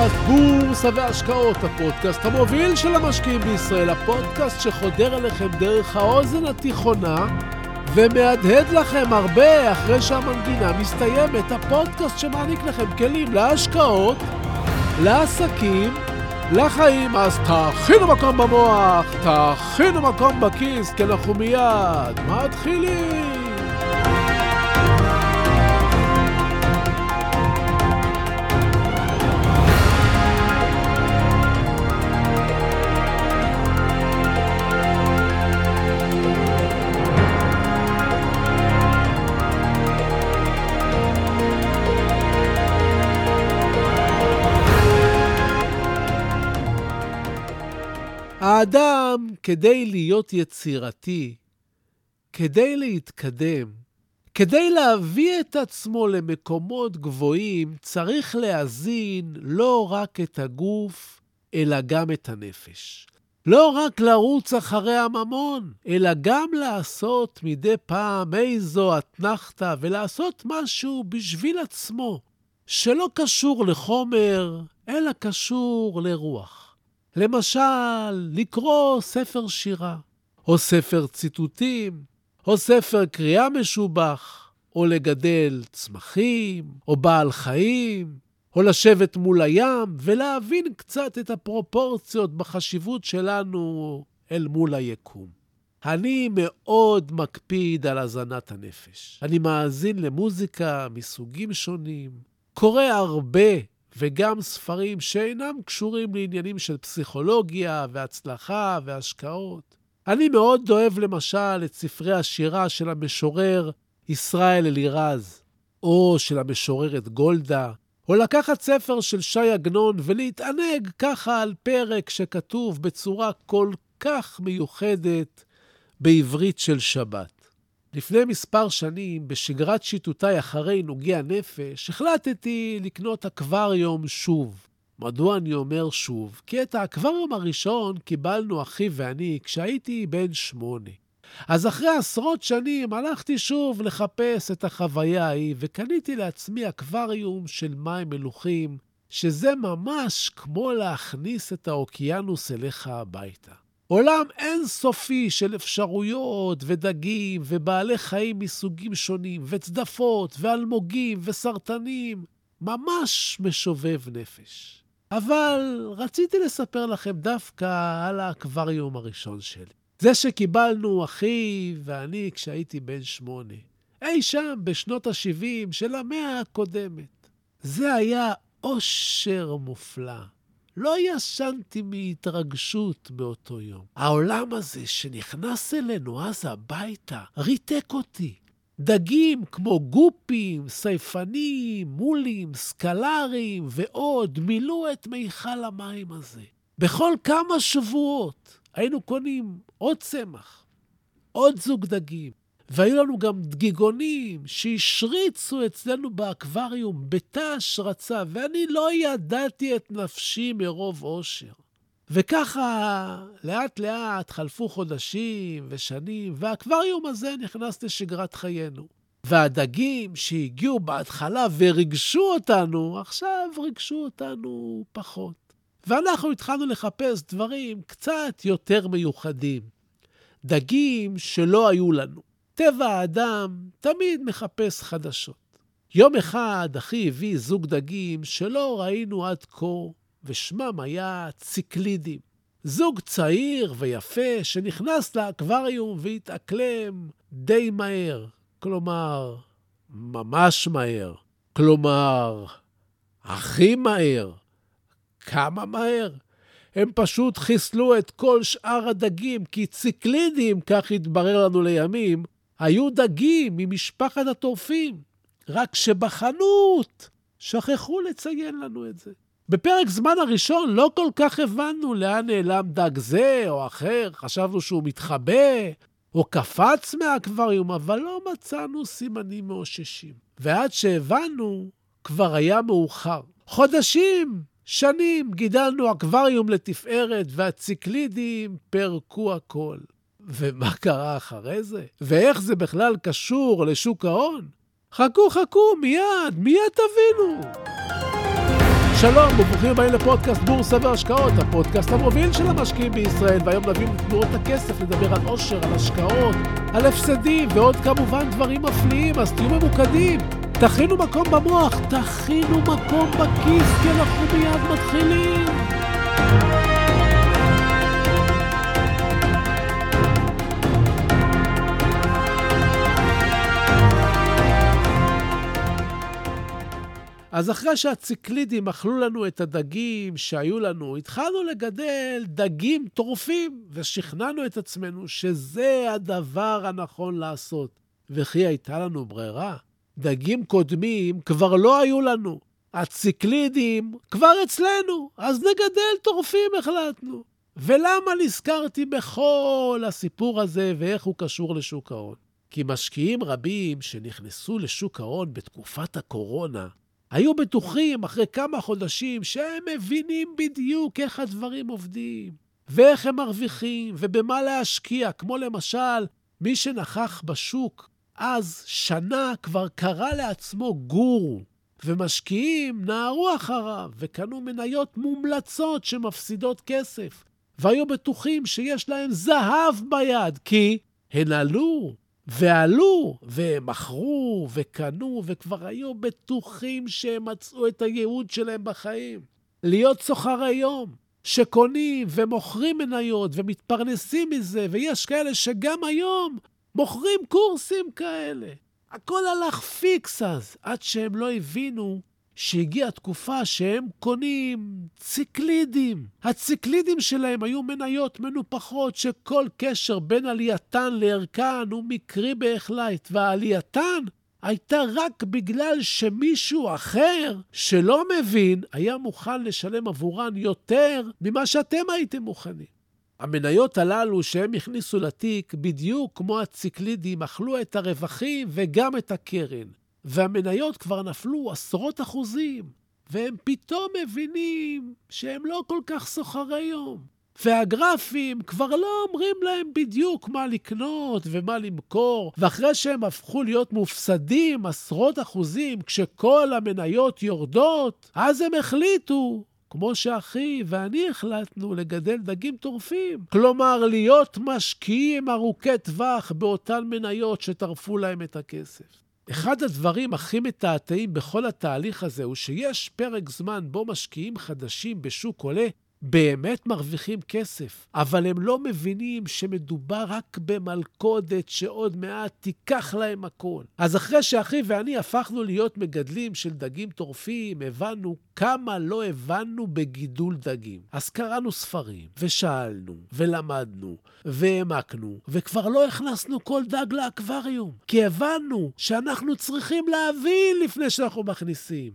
פודקאסט בורסה והשקעות, הפודקאסט המוביל של המשקיעים בישראל, הפודקאסט שחודר אליכם דרך האוזן התיכונה ומהדהד לכם הרבה אחרי שהמנגינה מסתיימת, הפודקאסט שמעניק לכם כלים להשקעות, לעסקים, לחיים. אז תכינו מקום במוח, תכינו מקום בכיס, כי אנחנו מיד מתחילים. האדם, כדי להיות יצירתי, כדי להתקדם, כדי להביא את עצמו למקומות גבוהים, צריך להזין לא רק את הגוף, אלא גם את הנפש. לא רק לרוץ אחרי הממון, אלא גם לעשות מדי פעם איזו אתנחתא ולעשות משהו בשביל עצמו, שלא קשור לחומר, אלא קשור לרוח. למשל, לקרוא ספר שירה, או ספר ציטוטים, או ספר קריאה משובח, או לגדל צמחים, או בעל חיים, או לשבת מול הים ולהבין קצת את הפרופורציות בחשיבות שלנו אל מול היקום. אני מאוד מקפיד על הזנת הנפש. אני מאזין למוזיקה מסוגים שונים, קורא הרבה וגם ספרים שאינם קשורים לעניינים של פסיכולוגיה והצלחה והשקעות. אני מאוד אוהב למשל את ספרי השירה של המשורר ישראל אלירז, או של המשוררת גולדה, או לקחת ספר של ש"י עגנון ולהתענג ככה על פרק שכתוב בצורה כל כך מיוחדת בעברית של שבת. לפני מספר שנים, בשגרת שיטוטיי אחרי נוגי הנפש, החלטתי לקנות אקווריום שוב. מדוע אני אומר שוב? כי את האקווריום הראשון קיבלנו אחי ואני כשהייתי בן שמונה. אז אחרי עשרות שנים הלכתי שוב לחפש את החוויה ההיא, וקניתי לעצמי אקווריום של מים מלוכים, שזה ממש כמו להכניס את האוקיינוס אליך הביתה. עולם אינסופי של אפשרויות ודגים ובעלי חיים מסוגים שונים, וצדפות ואלמוגים וסרטנים, ממש משובב נפש. אבל רציתי לספר לכם דווקא על האקווריום הראשון שלי. זה שקיבלנו אחי ואני כשהייתי בן שמונה, אי שם בשנות ה-70 של המאה הקודמת. זה היה אושר מופלא. לא ישנתי מהתרגשות באותו יום. העולם הזה שנכנס אלינו אז הביתה, ריתק אותי. דגים כמו גופים, סייפנים, מולים, סקלרים ועוד מילאו את מיכל המים הזה. בכל כמה שבועות היינו קונים עוד צמח, עוד זוג דגים, והיו לנו גם דגיגונים שהשריצו אצלנו באקווריום בתא השרצה, ואני לא ידעתי את נפשי מרוב אושר. וככה, לאט-לאט חלפו חודשים ושנים, והאקווריום הזה נכנס לשגרת חיינו. והדגים שהגיעו בהתחלה וריגשו אותנו, עכשיו ריגשו אותנו פחות. ואנחנו התחלנו לחפש דברים קצת יותר מיוחדים. דגים שלא היו לנו. טבע האדם תמיד מחפש חדשות. יום אחד אחי הביא זוג דגים שלא ראינו עד כה, ושמם היה ציקלידים. זוג צעיר ויפה שנכנס לאקווריום והתאקלם די מהר. כלומר, ממש מהר. כלומר, הכי מהר. כמה מהר? הם פשוט חיסלו את כל שאר הדגים, כי ציקלידים, כך התברר לנו לימים, היו דגים ממשפחת הטורפים, רק שבחנות שכחו לציין לנו את זה. בפרק זמן הראשון לא כל כך הבנו לאן נעלם דג זה או אחר, חשבנו שהוא מתחבא או קפץ מהאקווריום, אבל לא מצאנו סימנים מאוששים. ועד שהבנו, כבר היה מאוחר. חודשים, שנים, גידלנו אקווריום לתפארת, והציקלידים פירקו הכל. ומה קרה אחרי זה? ואיך זה בכלל קשור לשוק ההון? חכו, חכו, מיד, מיד תבינו. שלום וברוכים הבאים לפודקאסט בורסה והשקעות, הפודקאסט המוביל של המשקיעים בישראל, והיום נביא מתנועות הכסף לדבר על עושר, על השקעות, על הפסדים ועוד כמובן דברים מפליאים, אז תהיו ממוקדים. תכינו מקום במוח, תכינו מקום בכיס, כי אנחנו מיד מתחילים. אז אחרי שהציקלידים אכלו לנו את הדגים שהיו לנו, התחלנו לגדל דגים טורפים, ושכנענו את עצמנו שזה הדבר הנכון לעשות. וכי הייתה לנו ברירה? דגים קודמים כבר לא היו לנו. הציקלידים כבר אצלנו, אז נגדל טורפים החלטנו. ולמה נזכרתי בכל הסיפור הזה ואיך הוא קשור לשוק ההון? כי משקיעים רבים שנכנסו לשוק ההון בתקופת הקורונה, היו בטוחים אחרי כמה חודשים שהם מבינים בדיוק איך הדברים עובדים, ואיך הם מרוויחים, ובמה להשקיע, כמו למשל, מי שנכח בשוק אז שנה כבר קרא לעצמו גורו, ומשקיעים נהרו אחריו וקנו מניות מומלצות שמפסידות כסף, והיו בטוחים שיש להם זהב ביד, כי הן עלו ועלו, ומכרו, וקנו, וכבר היו בטוחים שהם מצאו את הייעוד שלהם בחיים. להיות סוחרי יום, שקונים ומוכרים מניות ומתפרנסים מזה, ויש כאלה שגם היום מוכרים קורסים כאלה. הכל הלך פיקס אז, עד שהם לא הבינו שהגיעה תקופה שהם קונים ציקלידים. הציקלידים שלהם היו מניות מנופחות שכל קשר בין עלייתן לערכן הוא מקרי בהחלט, והעלייתן הייתה רק בגלל שמישהו אחר שלא מבין היה מוכן לשלם עבורן יותר ממה שאתם הייתם מוכנים. המניות הללו שהם הכניסו לתיק, בדיוק כמו הציקלידים, אכלו את הרווחים וגם את הקרן. והמניות כבר נפלו עשרות אחוזים, והם פתאום מבינים שהם לא כל כך סוחרי יום. והגרפים כבר לא אומרים להם בדיוק מה לקנות ומה למכור, ואחרי שהם הפכו להיות מופסדים עשרות אחוזים כשכל המניות יורדות, אז הם החליטו כמו שאחי ואני החלטנו לגדל דגים טורפים. כלומר, להיות משקיעים ארוכי טווח באותן מניות שטרפו להם את הכסף. אחד הדברים הכי מתעתעים בכל התהליך הזה הוא שיש פרק זמן בו משקיעים חדשים בשוק עולה באמת מרוויחים כסף, אבל הם לא מבינים שמדובר רק במלכודת שעוד מעט תיקח להם הכל. אז אחרי שאחי ואני הפכנו להיות מגדלים של דגים טורפים, הבנו כמה לא הבנו בגידול דגים. אז קראנו ספרים, ושאלנו, ולמדנו, והעמקנו, וכבר לא הכנסנו כל דג לאקווריום, כי הבנו שאנחנו צריכים להבין לפני שאנחנו מכניסים.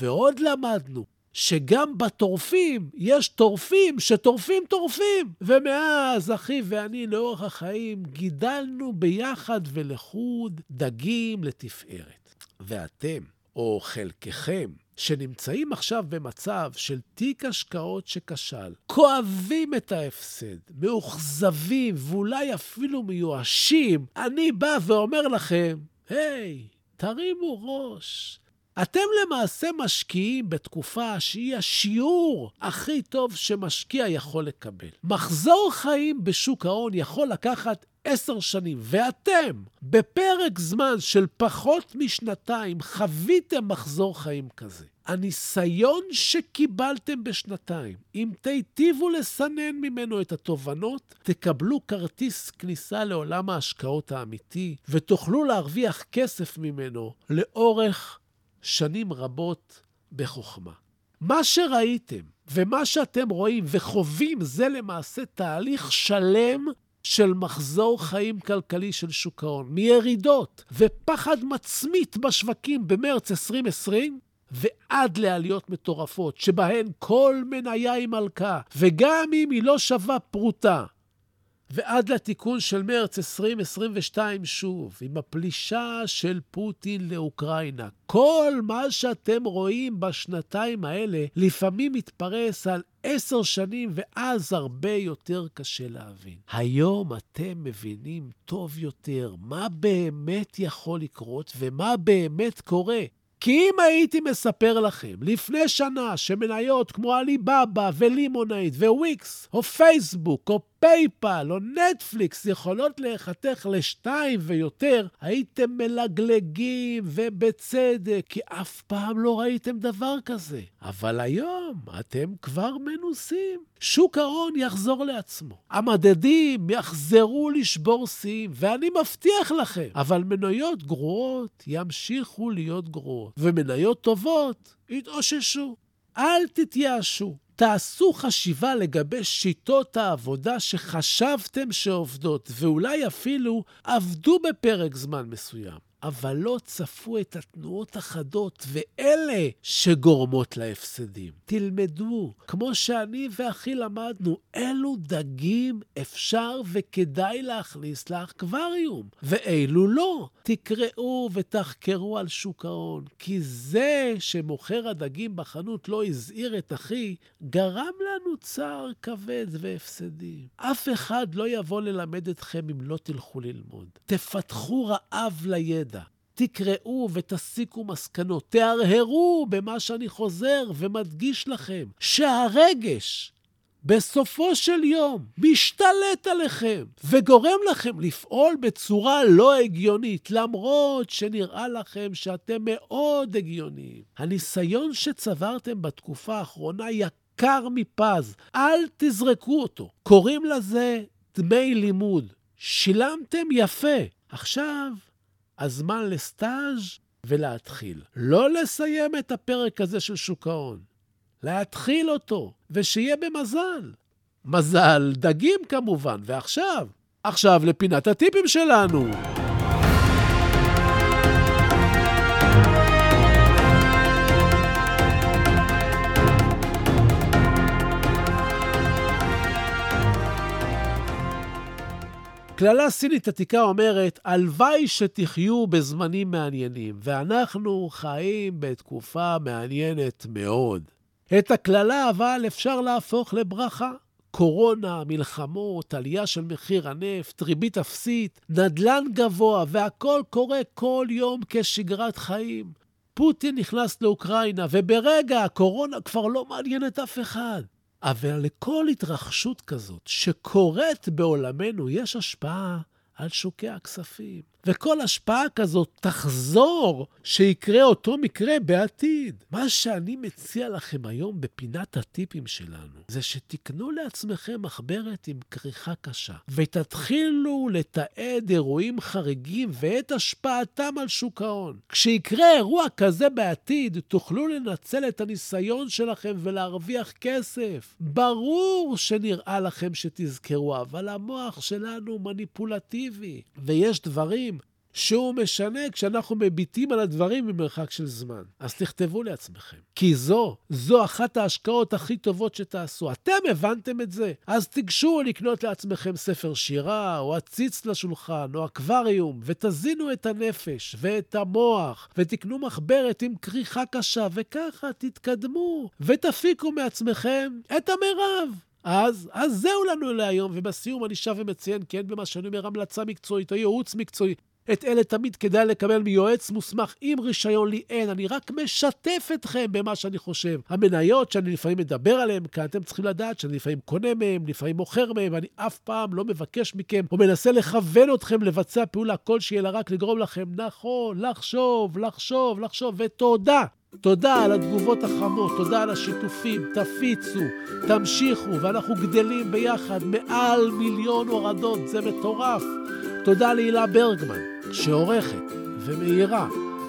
ועוד למדנו שגם בטורפים יש טורפים שטורפים טורפים. ומאז אחי ואני לאורך החיים גידלנו ביחד ולחוד דגים לתפארת. ואתם, או חלקכם, שנמצאים עכשיו במצב של תיק השקעות שכשל, כואבים את ההפסד, מאוכזבים ואולי אפילו מיואשים, אני בא ואומר לכם, היי, hey, תרימו ראש, אתם למעשה משקיעים בתקופה שהיא השיעור הכי טוב שמשקיע יכול לקבל. מחזור חיים בשוק ההון יכול לקחת עשר שנים, ואתם, בפרק זמן של פחות משנתיים, חוויתם מחזור חיים כזה. הניסיון שקיבלתם בשנתיים, אם תיטיבו לסנן ממנו את התובנות, תקבלו כרטיס כניסה לעולם ההשקעות האמיתי, ותוכלו להרוויח כסף ממנו לאורך שנים רבות בחוכמה. מה שראיתם ומה שאתם רואים וחווים זה למעשה תהליך שלם של מחזור חיים כלכלי של שוק ההון, מירידות ופחד מצמית בשווקים במרץ 2020 ועד לעליות מטורפות, שבהן כל מניה היא מלכה, וגם אם היא לא שווה פרוטה, ועד לתיקון של מרץ 2022 שוב, עם הפלישה של פוטין לאוקראינה. כל מה שאתם רואים בשנתיים האלה לפעמים מתפרס על עשר שנים, ואז הרבה יותר קשה להבין. היום אתם מבינים טוב יותר מה באמת יכול לקרות ומה באמת קורה. כי אם הייתי מספר לכם לפני שנה שמניות כמו עליבאבא ולימונייד וויקס, או פייסבוק, או פייפל או נטפליקס יכולות להיחתך לשתיים ויותר, הייתם מלגלגים, ובצדק, כי אף פעם לא ראיתם דבר כזה. אבל היום אתם כבר מנוסים. שוק ההון יחזור לעצמו. המדדים יחזרו לשבור שיאים, ואני מבטיח לכם, אבל מניות גרועות ימשיכו להיות גרועות, ומניות טובות יתאוששו. אל תתייאשו. תעשו חשיבה לגבי שיטות העבודה שחשבתם שעובדות, ואולי אפילו עבדו בפרק זמן מסוים. אבל לא צפו את התנועות החדות, ואלה שגורמות להפסדים. תלמדו, כמו שאני ואחי למדנו, אילו דגים אפשר וכדאי להכניס לאקווריום, ואילו לא. תקראו ותחקרו על שוק ההון, כי זה שמוכר הדגים בחנות לא הזהיר את אחי, גרם לנו צער כבד והפסדים. אף אחד לא יבוא ללמד אתכם אם לא תלכו ללמוד. תפתחו רעב לידע. תקראו ותסיקו מסקנות, תהרהרו במה שאני חוזר ומדגיש לכם, שהרגש בסופו של יום משתלט עליכם וגורם לכם לפעול בצורה לא הגיונית, למרות שנראה לכם שאתם מאוד הגיוניים. הניסיון שצברתם בתקופה האחרונה יקר מפז, אל תזרקו אותו. קוראים לזה דמי לימוד. שילמתם יפה. עכשיו, הזמן לסטאז' ולהתחיל. לא לסיים את הפרק הזה של שוק ההון, להתחיל אותו, ושיהיה במזל. מזל דגים כמובן, ועכשיו, עכשיו לפינת הטיפים שלנו. קללה סינית עתיקה אומרת, הלוואי שתחיו בזמנים מעניינים, ואנחנו חיים בתקופה מעניינת מאוד. את הקללה אבל אפשר להפוך לברכה. קורונה, מלחמות, עלייה של מחיר הנפט, ריבית אפסית, נדל"ן גבוה, והכל קורה כל יום כשגרת חיים. פוטין נכנס לאוקראינה, וברגע הקורונה כבר לא מעניינת אף אחד. אבל לכל התרחשות כזאת שקורית בעולמנו יש השפעה על שוקי הכספים. וכל השפעה כזאת תחזור שיקרה אותו מקרה בעתיד. מה שאני מציע לכם היום בפינת הטיפים שלנו, זה שתקנו לעצמכם מחברת עם כריכה קשה, ותתחילו לתעד אירועים חריגים ואת השפעתם על שוק ההון. כשיקרה אירוע כזה בעתיד, תוכלו לנצל את הניסיון שלכם ולהרוויח כסף. ברור שנראה לכם שתזכרו, אבל המוח שלנו מניפולטיבי, ויש דברים שהוא משנה כשאנחנו מביטים על הדברים ממרחק של זמן. אז תכתבו לעצמכם. כי זו, זו אחת ההשקעות הכי טובות שתעשו. אתם הבנתם את זה? אז תיגשו לקנות לעצמכם ספר שירה, או עציץ לשולחן, או אקווריום, ותזינו את הנפש ואת המוח, ותקנו מחברת עם כריכה קשה, וככה תתקדמו, ותפיקו מעצמכם את המרב. אז, אז זהו לנו להיום, ובסיום אני שב ומציין, כן, במה שאני אומר, המלצה מקצועית או ייעוץ מקצועי. את אלה תמיד כדאי לקבל מיועץ מוסמך עם רישיון לי אין, אני רק משתף אתכם במה שאני חושב. המניות שאני לפעמים מדבר עליהן כאן, אתם צריכים לדעת שאני לפעמים קונה מהן, לפעמים מוכר מהן, ואני אף פעם לא מבקש מכם או מנסה לכוון אתכם לבצע פעולה כלשהי, אלא רק לגרום לכם נכון, לחשוב, לחשוב, לחשוב, ותודה. תודה על התגובות החמות, תודה על השיתופים, תפיצו, תמשיכו, ואנחנו גדלים ביחד מעל מיליון הורדות, זה מטורף. תודה להילה ברגמן, שעורכת ומאירה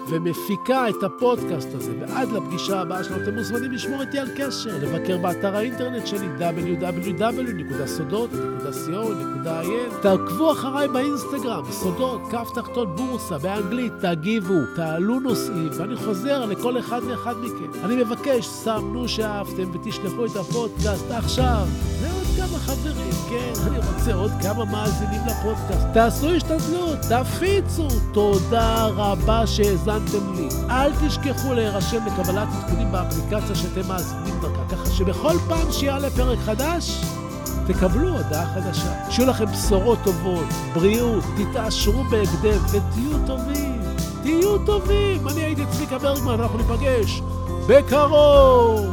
ומפיקה את הפודקאסט הזה. ועד לפגישה הבאה שלנו, אתם מוזמנים לשמור איתי על קשר, לבקר באתר האינטרנט שלי www.sodot.co.il. תעקבו אחריי באינסטגרם, סודות, כף תחתון בורסה, באנגלית, תגיבו, תעלו נושאים, ואני חוזר לכל אחד ואחד מכם. אני מבקש, סמנו שאהבתם ותשלחו את הפודקאסט עכשיו. חברים, כן, אני רוצה עוד כמה מאזינים לפודקאסט. תעשו השתדלות, תפיצו. תודה רבה שהאזנתם לי. אל תשכחו להירשם לקבלת עדכונים באפליקציה שאתם מאזינים דרכה, ככה שבכל פעם שיעלה פרק חדש, תקבלו הודעה חדשה. שיהיו לכם בשורות טובות, בריאות, תתעשרו בהקדם ותהיו טובים. תהיו טובים. אני הייתי צביקה ברגמן, אנחנו ניפגש בקרוב.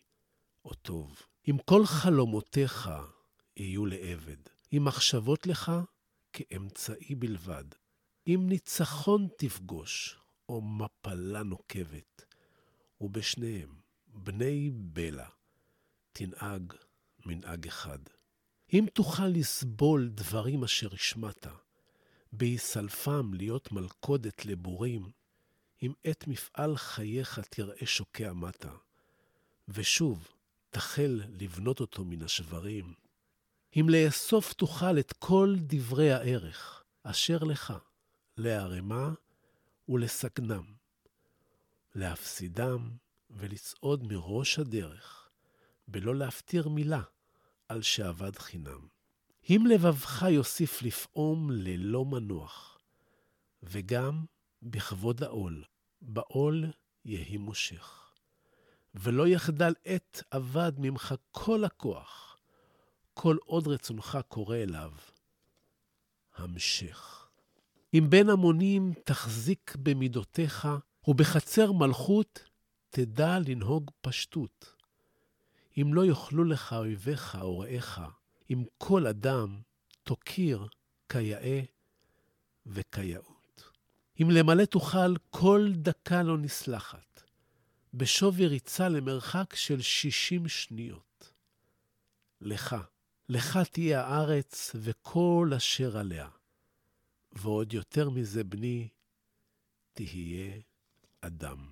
או טוב. אם כל חלומותיך יהיו לעבד, אם מחשבות לך כאמצעי בלבד, אם ניצחון תפגוש, או מפלה נוקבת, ובשניהם, בני בלע, תנהג מנהג אחד. אם תוכל לסבול דברים אשר השמעת, בהיסלפם להיות מלכודת לבורים, אם עת מפעל חייך תראה שוקע מטה, ושוב תחל לבנות אותו מן השברים, אם לאסוף תוכל את כל דברי הערך אשר לך, להרמה ולסכנם, להפסידם ולצעוד מראש הדרך, בלא להפטיר מילה על שאבד חינם. אם לבבך יוסיף לפעום ללא מנוח, וגם בכבוד העול, בעול יהי מושך. ולא יחדל עת אבד ממך כל הכוח, כל עוד רצונך קורא אליו. המשך. אם בין המונים תחזיק במידותיך, ובחצר מלכות תדע לנהוג פשטות. אם לא יאכלו לך אויביך או רעיך, אם כל אדם תוקיר כיאה וכיאות. אם למלא תוכל כל דקה לא נסלחת, בשווי ריצה למרחק של שישים שניות. לך, לך תהיה הארץ וכל אשר עליה. ועוד יותר מזה, בני, תהיה אדם.